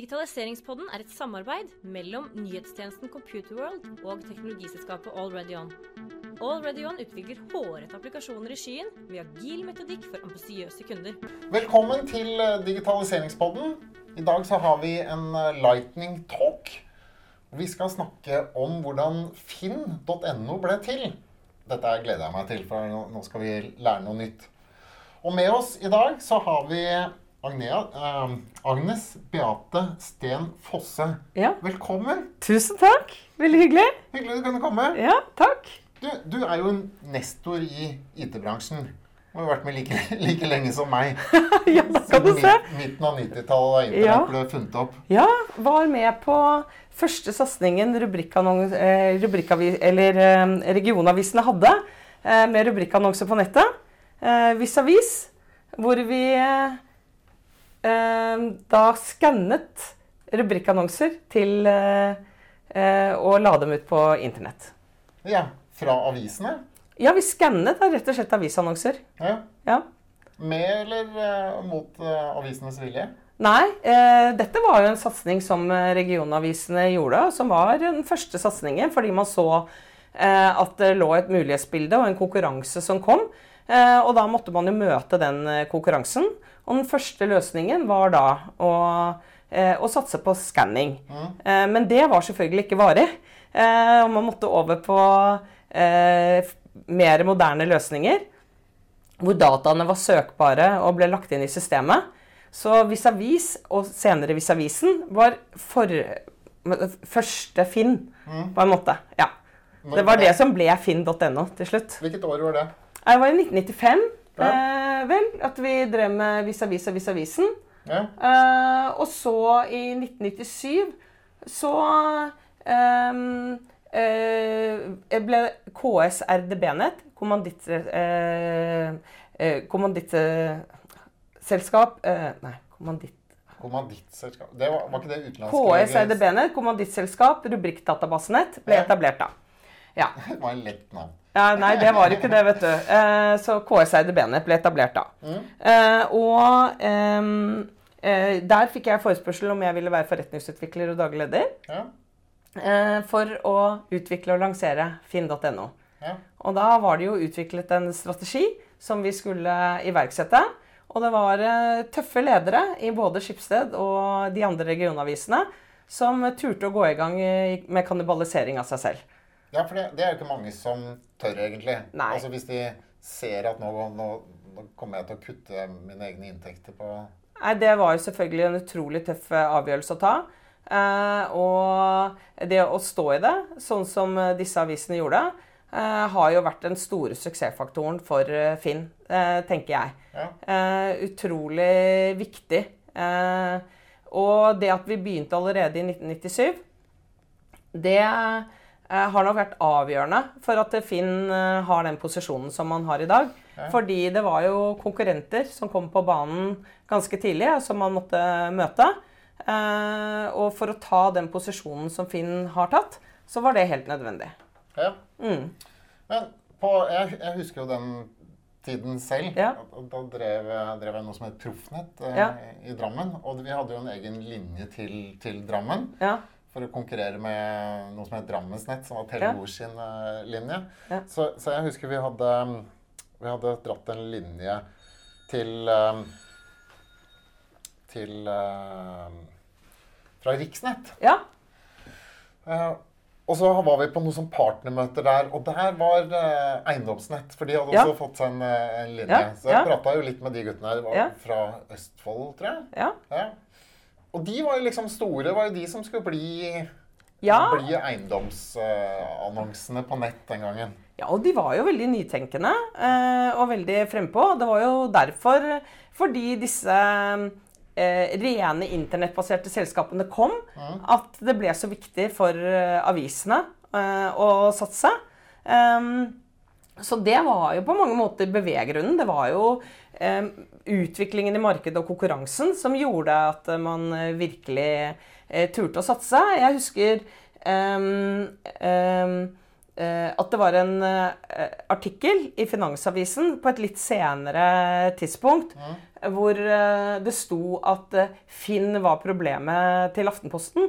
Digitaliseringspodden er et samarbeid mellom nyhetstjenesten Computerworld og teknologiselskapet AlreadyOn. AlreadyOn utvikler hårete applikasjoner i skyen med agil metodikk for ambisiøse kunder. Velkommen til eh, digitaliseringspodden. I dag så har vi en eh, lightning talk. Vi skal snakke om hvordan finn.no ble til. Dette gleder jeg meg til, for nå skal vi lære noe nytt. Og med oss i dag så har vi Agnea, eh, Agnes Beate Sten Fosse. Ja. Velkommen. Tusen takk. Veldig hyggelig. Hyggelig du kunne komme. Ja, takk. Du, du er jo en nestor i IT-bransjen. Du har jo vært med like, like lenge som meg. Ja, da kan du se. midten av 90-tallet da Internett Ja. ble funnet opp. Ja, var med på første satsingen eh, eh, regionavisene hadde, eh, med rubrikkannonser på nettet. Eh, Vis hvor vi da skannet rubrikkannonser til å eh, la dem ut på internett. Ja, Fra avisene. Ja, vi skannet da rett og slett avisannonser. Ja. Ja. Med eller eh, mot eh, avisenes vilje? Nei, eh, dette var jo en satsing som regionavisene gjorde, som var den første satsingen fordi man så eh, at det lå et mulighetsbilde og en konkurranse som kom. Eh, og da måtte man jo møte den eh, konkurransen. Og den første løsningen var da å, eh, å satse på skanning. Mm. men det var selvfølgelig ikke varig. Og man måtte over på mer moderne løsninger hvor dataene var søkbare og ble lagt inn i systemet. Så vis-a-vis, og senere Vis-a-Visen, var for, første Finn, på en måte. Ja. Det var det som ble finn.no til slutt. Hvilket år var det? Det var i 1995 Ja. eh, vel, at vi drev med Visavis og Visavisen. Ja. Eh, og så i 1997 så ehm, eh, ble KS RDB-nett, kommanditt... Eh, eh, kommandittselskap eh, Nei, kommanditt... Kommandittselskap. Det var, var ikke det utenlandske? KS RDB-nett, kommandittselskap, rubrikkdatabasenett, ble Ja. etablert da. Ja. Det var en lett navn. Ja, nei, det var ikke det, vet du. Eh, så KSIDB-nett ble etablert da. Eh, og eh, der fikk jeg forespørsel om jeg ville være forretningsutvikler og daglig leder. Ja. eh, for å utvikle og lansere finn.no. Ja. Og da var det jo utviklet en strategi som vi skulle iverksette. Og det var tøffe ledere i både Skipsted og de andre regionavisene som turte å gå i gang med kannibalisering av seg selv. Ja, for det, det er jo ikke mange som tør, egentlig. Nei. Altså Hvis de ser at nå, nå, nå kommer jeg til å kutte mine egne inntekter på Nei, Det var jo selvfølgelig en utrolig tøff eh, avgjørelse å ta. Eh, og det å stå i det, sånn som eh, disse avisene gjorde, eh, har jo vært den store suksessfaktoren for eh, Finn, eh, tenker jeg. Ja. Eh, utrolig viktig. Eh, og det at vi begynte allerede i 1997, det har nok vært avgjørende for at Finn eh, har den posisjonen som man har i dag. Fordi det var jo konkurrenter som kom på banen ganske tidlig, som man måtte møte. Eh, og for å ta den posisjonen som Finn har tatt, så var det helt nødvendig. Ja. Mm. Men på, jeg, jeg husker jo den tiden selv. Ja. Da drev, drev jeg noe som het Proffnett eh, Ja. i Drammen. Og vi hadde jo en egen linje til, til Drammen. Ja. For å konkurrere med noe som het Drammensnett, som var Telenor sin eh, linje. Ja. Så, så jeg husker vi hadde, vi hadde dratt en linje til eh, Til eh, Fra Riksnett. ja. Og så var vi på noen sånn partnermøter der, og der var eh, Eiendomsnett. For de hadde også fått seg en, en linje. Så jeg ja. prata jo litt med de guttene her. Var fra Østfold, tror jeg. ja. Og de var jo liksom store. Var jo de som skulle bli, Ja. bli eiendomsannonsene på nett den gangen. Ja, og de var jo veldig nytenkende eh, og veldig frempå. Det var jo derfor, fordi disse eh, rene internettbaserte selskapene kom, at det ble så viktig for eh, avisene å satse. Ehm, så det var jo på mange måter beveggrunnen. Det var jo eh, utviklingen i markedet og konkurransen som gjorde at eh, man eh, virkelig eh, turte å satse. Jeg husker ehm, eh, at det var en eh, artikkel i Finansavisen på et litt senere tidspunkt hvor eh, det sto at eh, Finn var problemet til Aftenposten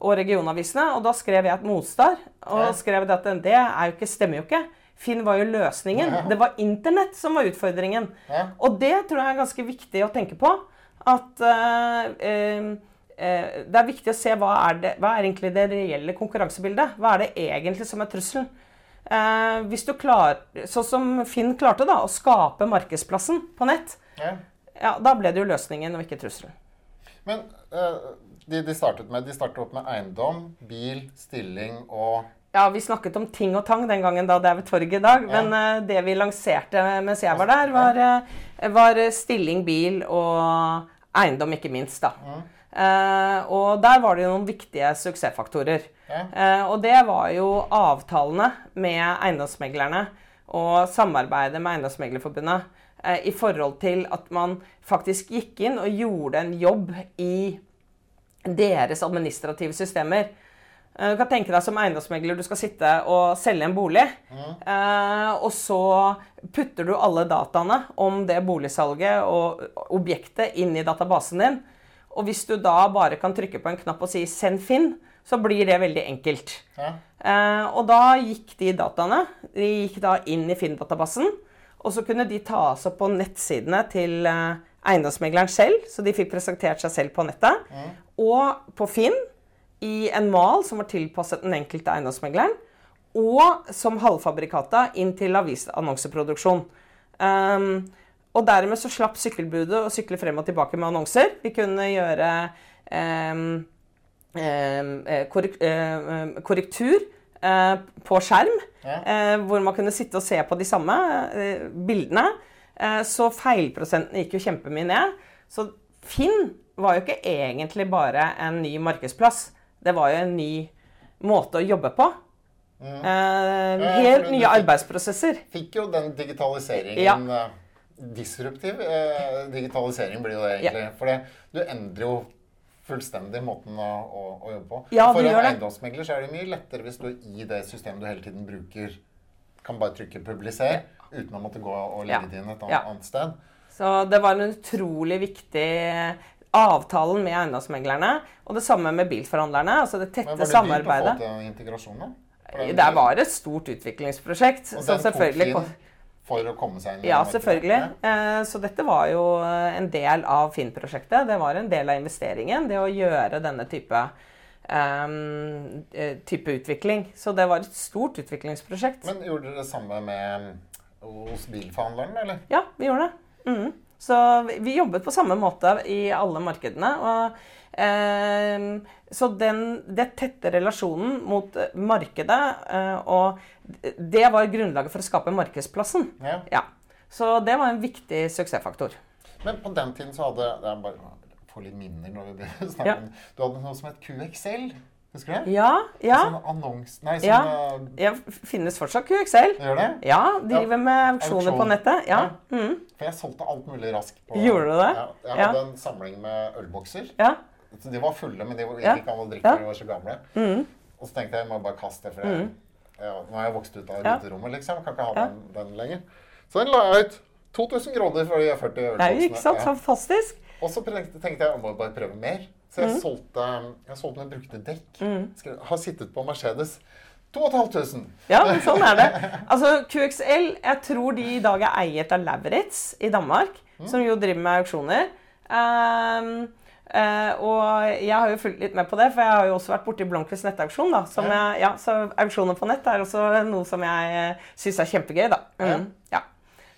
og regionavisene. Og da skrev jeg et motstar. Og Ja. skrev det at det er jo ikke, stemmer jo ikke. Finn var jo løsningen. Ja. Det var internett som var utfordringen. Ja. Og det tror jeg er ganske viktig å tenke på. At uh, uh, uh, det er viktig å se hva er, det, hva er egentlig det reelle konkurransebildet. Hva er det egentlig som er trusselen? Hvis du klar, Sånn som Finn klarte da, å skape markedsplassen på nett, Ja. ja, da ble det jo løsningen og ikke trusselen. Men de, de startet med De startet opp med eiendom, bil, stilling og Ja, Vi snakket om ting og tang den gangen da det er ved torget i dag. Ja. Men eh, det vi lanserte mens jeg var der, var, eh, var stilling, bil og eiendom, ikke minst. da. Eh, og der var det jo noen viktige suksessfaktorer. Ja. Uh, og det var jo avtalene med eiendomsmeglerne og samarbeidet med Eiendomsmeglerforbundet uh, i forhold til at man faktisk gikk inn og gjorde en jobb i deres administrative systemer. Eh, Du kan tenke deg som eiendomsmegler du skal sitte og selge en bolig. Eh, og så putter du alle dataene om det boligsalget og objektet inn i databasen din. Og hvis du da bare kan trykke på en knapp og si 'send Finn', så blir det veldig enkelt. Ja. Eh, og da gikk de dataene de gikk da inn i Finn-databasen. Og så kunne de tas opp på nettsidene til eh, eiendomsmegleren selv, så de fikk presentert seg selv på nettet. Og på Finn i en mal som var tilpasset den enkelte eiendomsmegleren. Og som halvfabrikata inn til avisannonseproduksjon. Um, og dermed så slapp sykkelbudet å sykle frem og tilbake med annonser. Vi kunne gjøre um, um, korrekt, korrek eh, korrektur uh, på skjerm, Ja. uh, hvor man kunne sitte og se på de samme bildene. Så feilprosenten gikk jo kjempemye ned. Så Finn var jo ikke egentlig bare en ny markedsplass. Det var jo en ny måte å jobbe på. Eh, helt nye fikk- arbeidsprosesser. Fikk jo den digitaliseringen Ja. eh, Disruptiv eh, digitalisering blir jo det egentlig. For det, du endrer jo fullstendig måten å, å, å jobbe på. Ja, For en eiendomsmegler så er det mye lettere hvis du i det systemet du hele tiden bruker, kan bare trykke 'publiser' uten å måtte gå og legge Ja. det inn et Ja. annet sted. Så det var en utrolig viktig avtalen med eiendomsmeglerne. Og det samme med bilforhandlerne. Altså det tette samarbeidet. Men var det dyrt å få til integrasjon, da? Det var et stort utviklingsprosjekt. og Så selvfølgelig tok Finn For å komme seg inn Ja, selvfølgelig. Eh, Så dette var jo eh, en del av Finn-prosjektet. Det var en del av investeringen, det å gjøre denne type, eh, type utvikling. Så det var et stort utviklingsprosjekt. Men gjorde dere det samme med hos bilforhandleren, eller? Ja, vi gjorde det. Mhm. Så vi- jobbet på samme måte i alle markedene. Og, eh, så den, den tette relasjonen mot markedet, eh, og det var grunnlaget for å skape markedsplassen. Ja. Ja. Så det var en viktig suksessfaktor. Men på den tiden så hadde det er bare Få litt minner når vi snakker Ja. Du hadde noe som het QXL. Husker du det? Ja, ja. Sånn annons... Nei, sånn Ja. eh, ja finnes fortsatt QXL. Gjør det? Ja, driver med auksjoner på nettet. Ja. Mm. For jeg solgte alt mulig raskt. På, Gjorde du det? Ja, jeg Ja. hadde en samling med ølbokser. ja. Så de var fulle, men de var- Ja. gikk ikke an å drikke, Ja. de var så gamle. Mm. Og så tenkte jeg jeg må bare kaste det, for jeg, ja, nå har jeg vokst ut av ruterommet, liksom. Jeg kan ikke ha Ja. den, den lenger. Så den la jeg ut. 2000 kroner for de 40 er ølboksene. jo ikke sant? Ja. Fantastisk. Og så tenkte jeg jeg må bare prøve mer. Så Mm. jeg solgte, jeg solgte meg brukte dekk. Skrev, har sittet på Mercedes. 2500. Ja, men sånn er det. Altså, QXL, jeg tror de i dag er eiet av Lauritz i Danmark, som jo driver med auksjoner. Um, uh, og jeg har jo fulgt litt med på det, for jeg har jo også vært borti Blomkvist nettauksjon. da, som Ja. jeg, ja, Så auksjoner på nett er også noe som jeg uh, syns er kjempegøy, da. Mm, ja.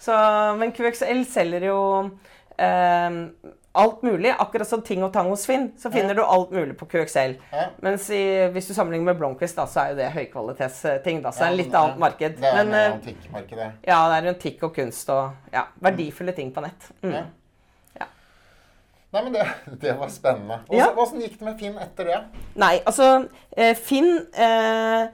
Så, men QXL selger jo ehm, alt mulig. Akkurat som Ting og Tang hos Finn, så finner du alt mulig på QXL. Ja. Mens i, hvis du sammenligner med Blomkvist, da, så er jo det høykvalitetsting. da, Så det er Ja, litt annet marked. Det er Men eh, antikkmarked, det. ja, det er antikk og kunst og ja, verdifulle ting på nett. Mm. Ja. Ja. Nei, men det, det var spennende. Hvordan, Ja. gikk det med Finn etter det? Nei, altså eh, Finn eh,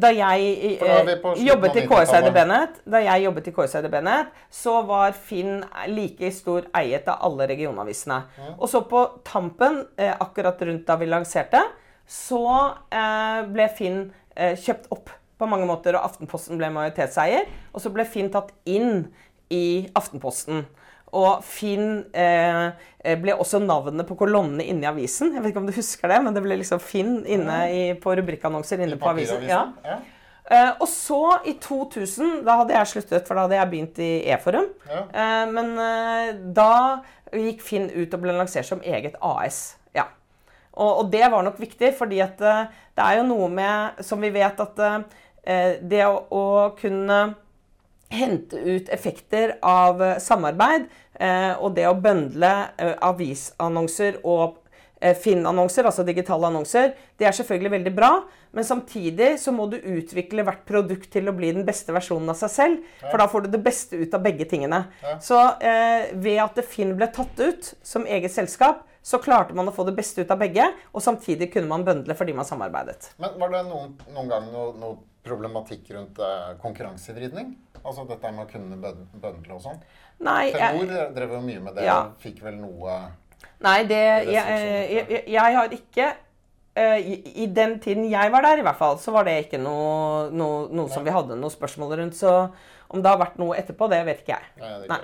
Da jeg For da eh, jobbet i KSID Bennett, da jeg jobbet i KSID Bennett, så var Finn like stor eiet av alle regionavisene. Og så på tampen, eh, akkurat rundt da vi lanserte, så eh, ble Finn eh, kjøpt opp på mange måter, og Aftenposten ble majoritetseier. Og så ble Finn tatt inn i Aftenposten. Og Finn eh, ble også navnet på kolonnene inne i avisen. Jeg vet ikke om du husker det, men det ble liksom Finn inne i, på rubrikkannonser inne på avisen. Ja. Ja. Eh, og så, i 2000, da hadde jeg sluttet, for da hadde jeg begynt i E-forum. Ja. Eh, men eh, da gikk Finn ut og ble lansert som eget AS. Ja. Og, og det var nok viktig, fordi at eh, det er jo noe med Som vi vet at eh, det å, å kunne hente ut effekter av eh, samarbeid eh, og det å bøndle eh, avisannonser og eh, Finn-annonser, altså digitale annonser, det er selvfølgelig veldig bra. Men samtidig så må du utvikle hvert produkt til å bli den beste versjonen av seg selv. For da får du det beste ut av begge tingene. Så eh, ved at Finn ble tatt ut som eget selskap, så klarte man å få det beste ut av begge, og samtidig kunne man bøndle fordi man samarbeidet. Men var det noen, noen gang noe, noe problematikk rundt eh, konkurransevridning? Altså dette med å kunne bøndle og sånn? Nei, jeg- Telenor drev jo mye med det, Ja. og fikk vel noe Nei, det jeg, jeg, jeg, jeg har ikke eh, i, I den tiden jeg var der, i hvert fall, så var det ikke noe, noe, noe som vi hadde noe spørsmål rundt. Så om det har vært noe etterpå, det vet ikke jeg. Nei, det Nei.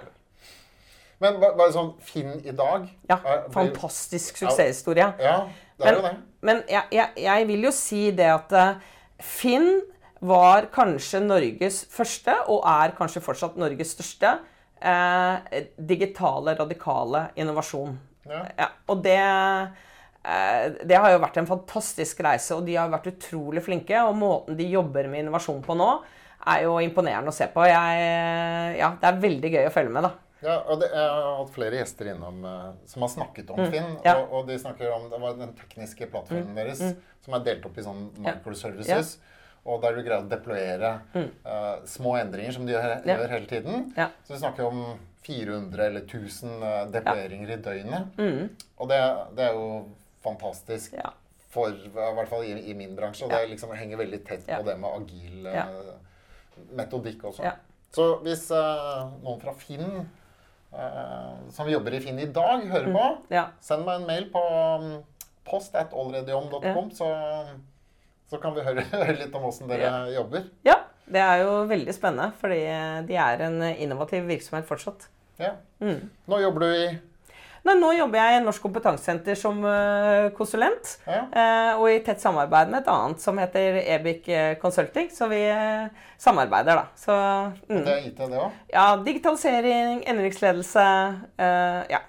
Men ba- bare sånn Finn i dag Ja, er- Fantastisk suksesshistorie. Ja, det er jo det. Men jeg, jeg, jeg vil jo si det at eh, Finn var kanskje Norges første, og er kanskje fortsatt Norges største, eh, digitale, radikale innovasjon. Ja. og det eh, Det har jo vært en fantastisk reise, og de har vært utrolig flinke. Og måten de jobber med innovasjon på nå, er jo imponerende å se på. Jeg, ja, det er veldig gøy å følge med, da. Ja, og det, Jeg har hatt flere gjester innom eh, som har snakket om Finn. Mm, ja. Mm, Og, og de snakker om det var den tekniske plattformen deres som er delt opp i sånn microservices. Og der du greier å deployere eh, små endringer som de gjør, Mm. Ja. gjør hele tiden. Ja. Så vi snakker om 400 eller 1000 uh, deployeringer i døgnet. Og det, det er jo fantastisk. Mm. Ja. For, I hvert fall i, i min bransje. Og det liksom henger veldig tett Ja. på det med agil uh, Ja. metodikk også. Ja. Så hvis eh, noen fra Finn eh, som jobber i Finn i dag, hører på, Ja. send meg en mail på um, post at allreadyon.com, så, så kan vi høre, høre litt om åssen dere jobber. ja. Det er jo veldig spennende, fordi de er en innovativ virksomhet fortsatt. Ja. Mm. Nå jobber du i Nei, nå jobber jeg i Norsk kompetansesenter som eh, konsulent. Ja. eh, og i tett samarbeid med et annet som heter Ebic eh, Consulting. Så vi eh, samarbeider, da. Så mm. Det er IT, det òg? ja, digitalisering, endringsledelse. eh, ja.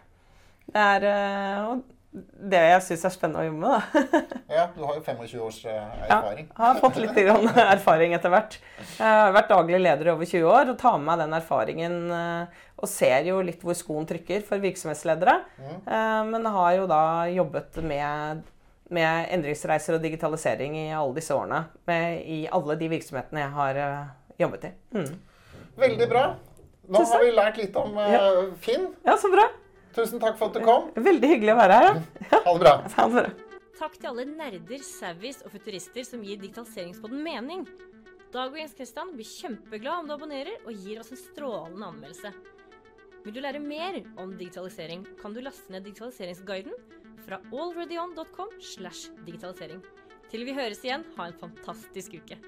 Det er eh, og det jeg syns er spennende å jobbe med, da. Ja, du har jo 25 års erfaring. Ja, har fått litt erfaring etter hvert. Jeg har vært daglig leder i over 20 år og tar med meg den erfaringen eh, og ser jo litt hvor skoen trykker for virksomhetsledere. Mm. Men har jo da jobbet med, med endringsreiser og digitalisering i alle disse årene. Med, I alle de virksomhetene jeg har eh, jobbet i. Mm. Veldig bra. Nå har vi lært litt om eh, Finn. Ja, så bra. Tusen takk for at du kom. Veldig hyggelig å være her. Ja. Ha det bra. Ha det bra. Takk til alle nerder, savvies og futurister som gir digitaliseringspodden mening. Dag og Jens Kristian blir kjempeglad om du abonnerer og gir oss en strålende anmeldelse. Vil du lære mer om digitalisering, kan du laste ned digitaliseringsguiden fra alreadyon.com slash digitalisering. Til vi høres igjen, ha en fantastisk uke.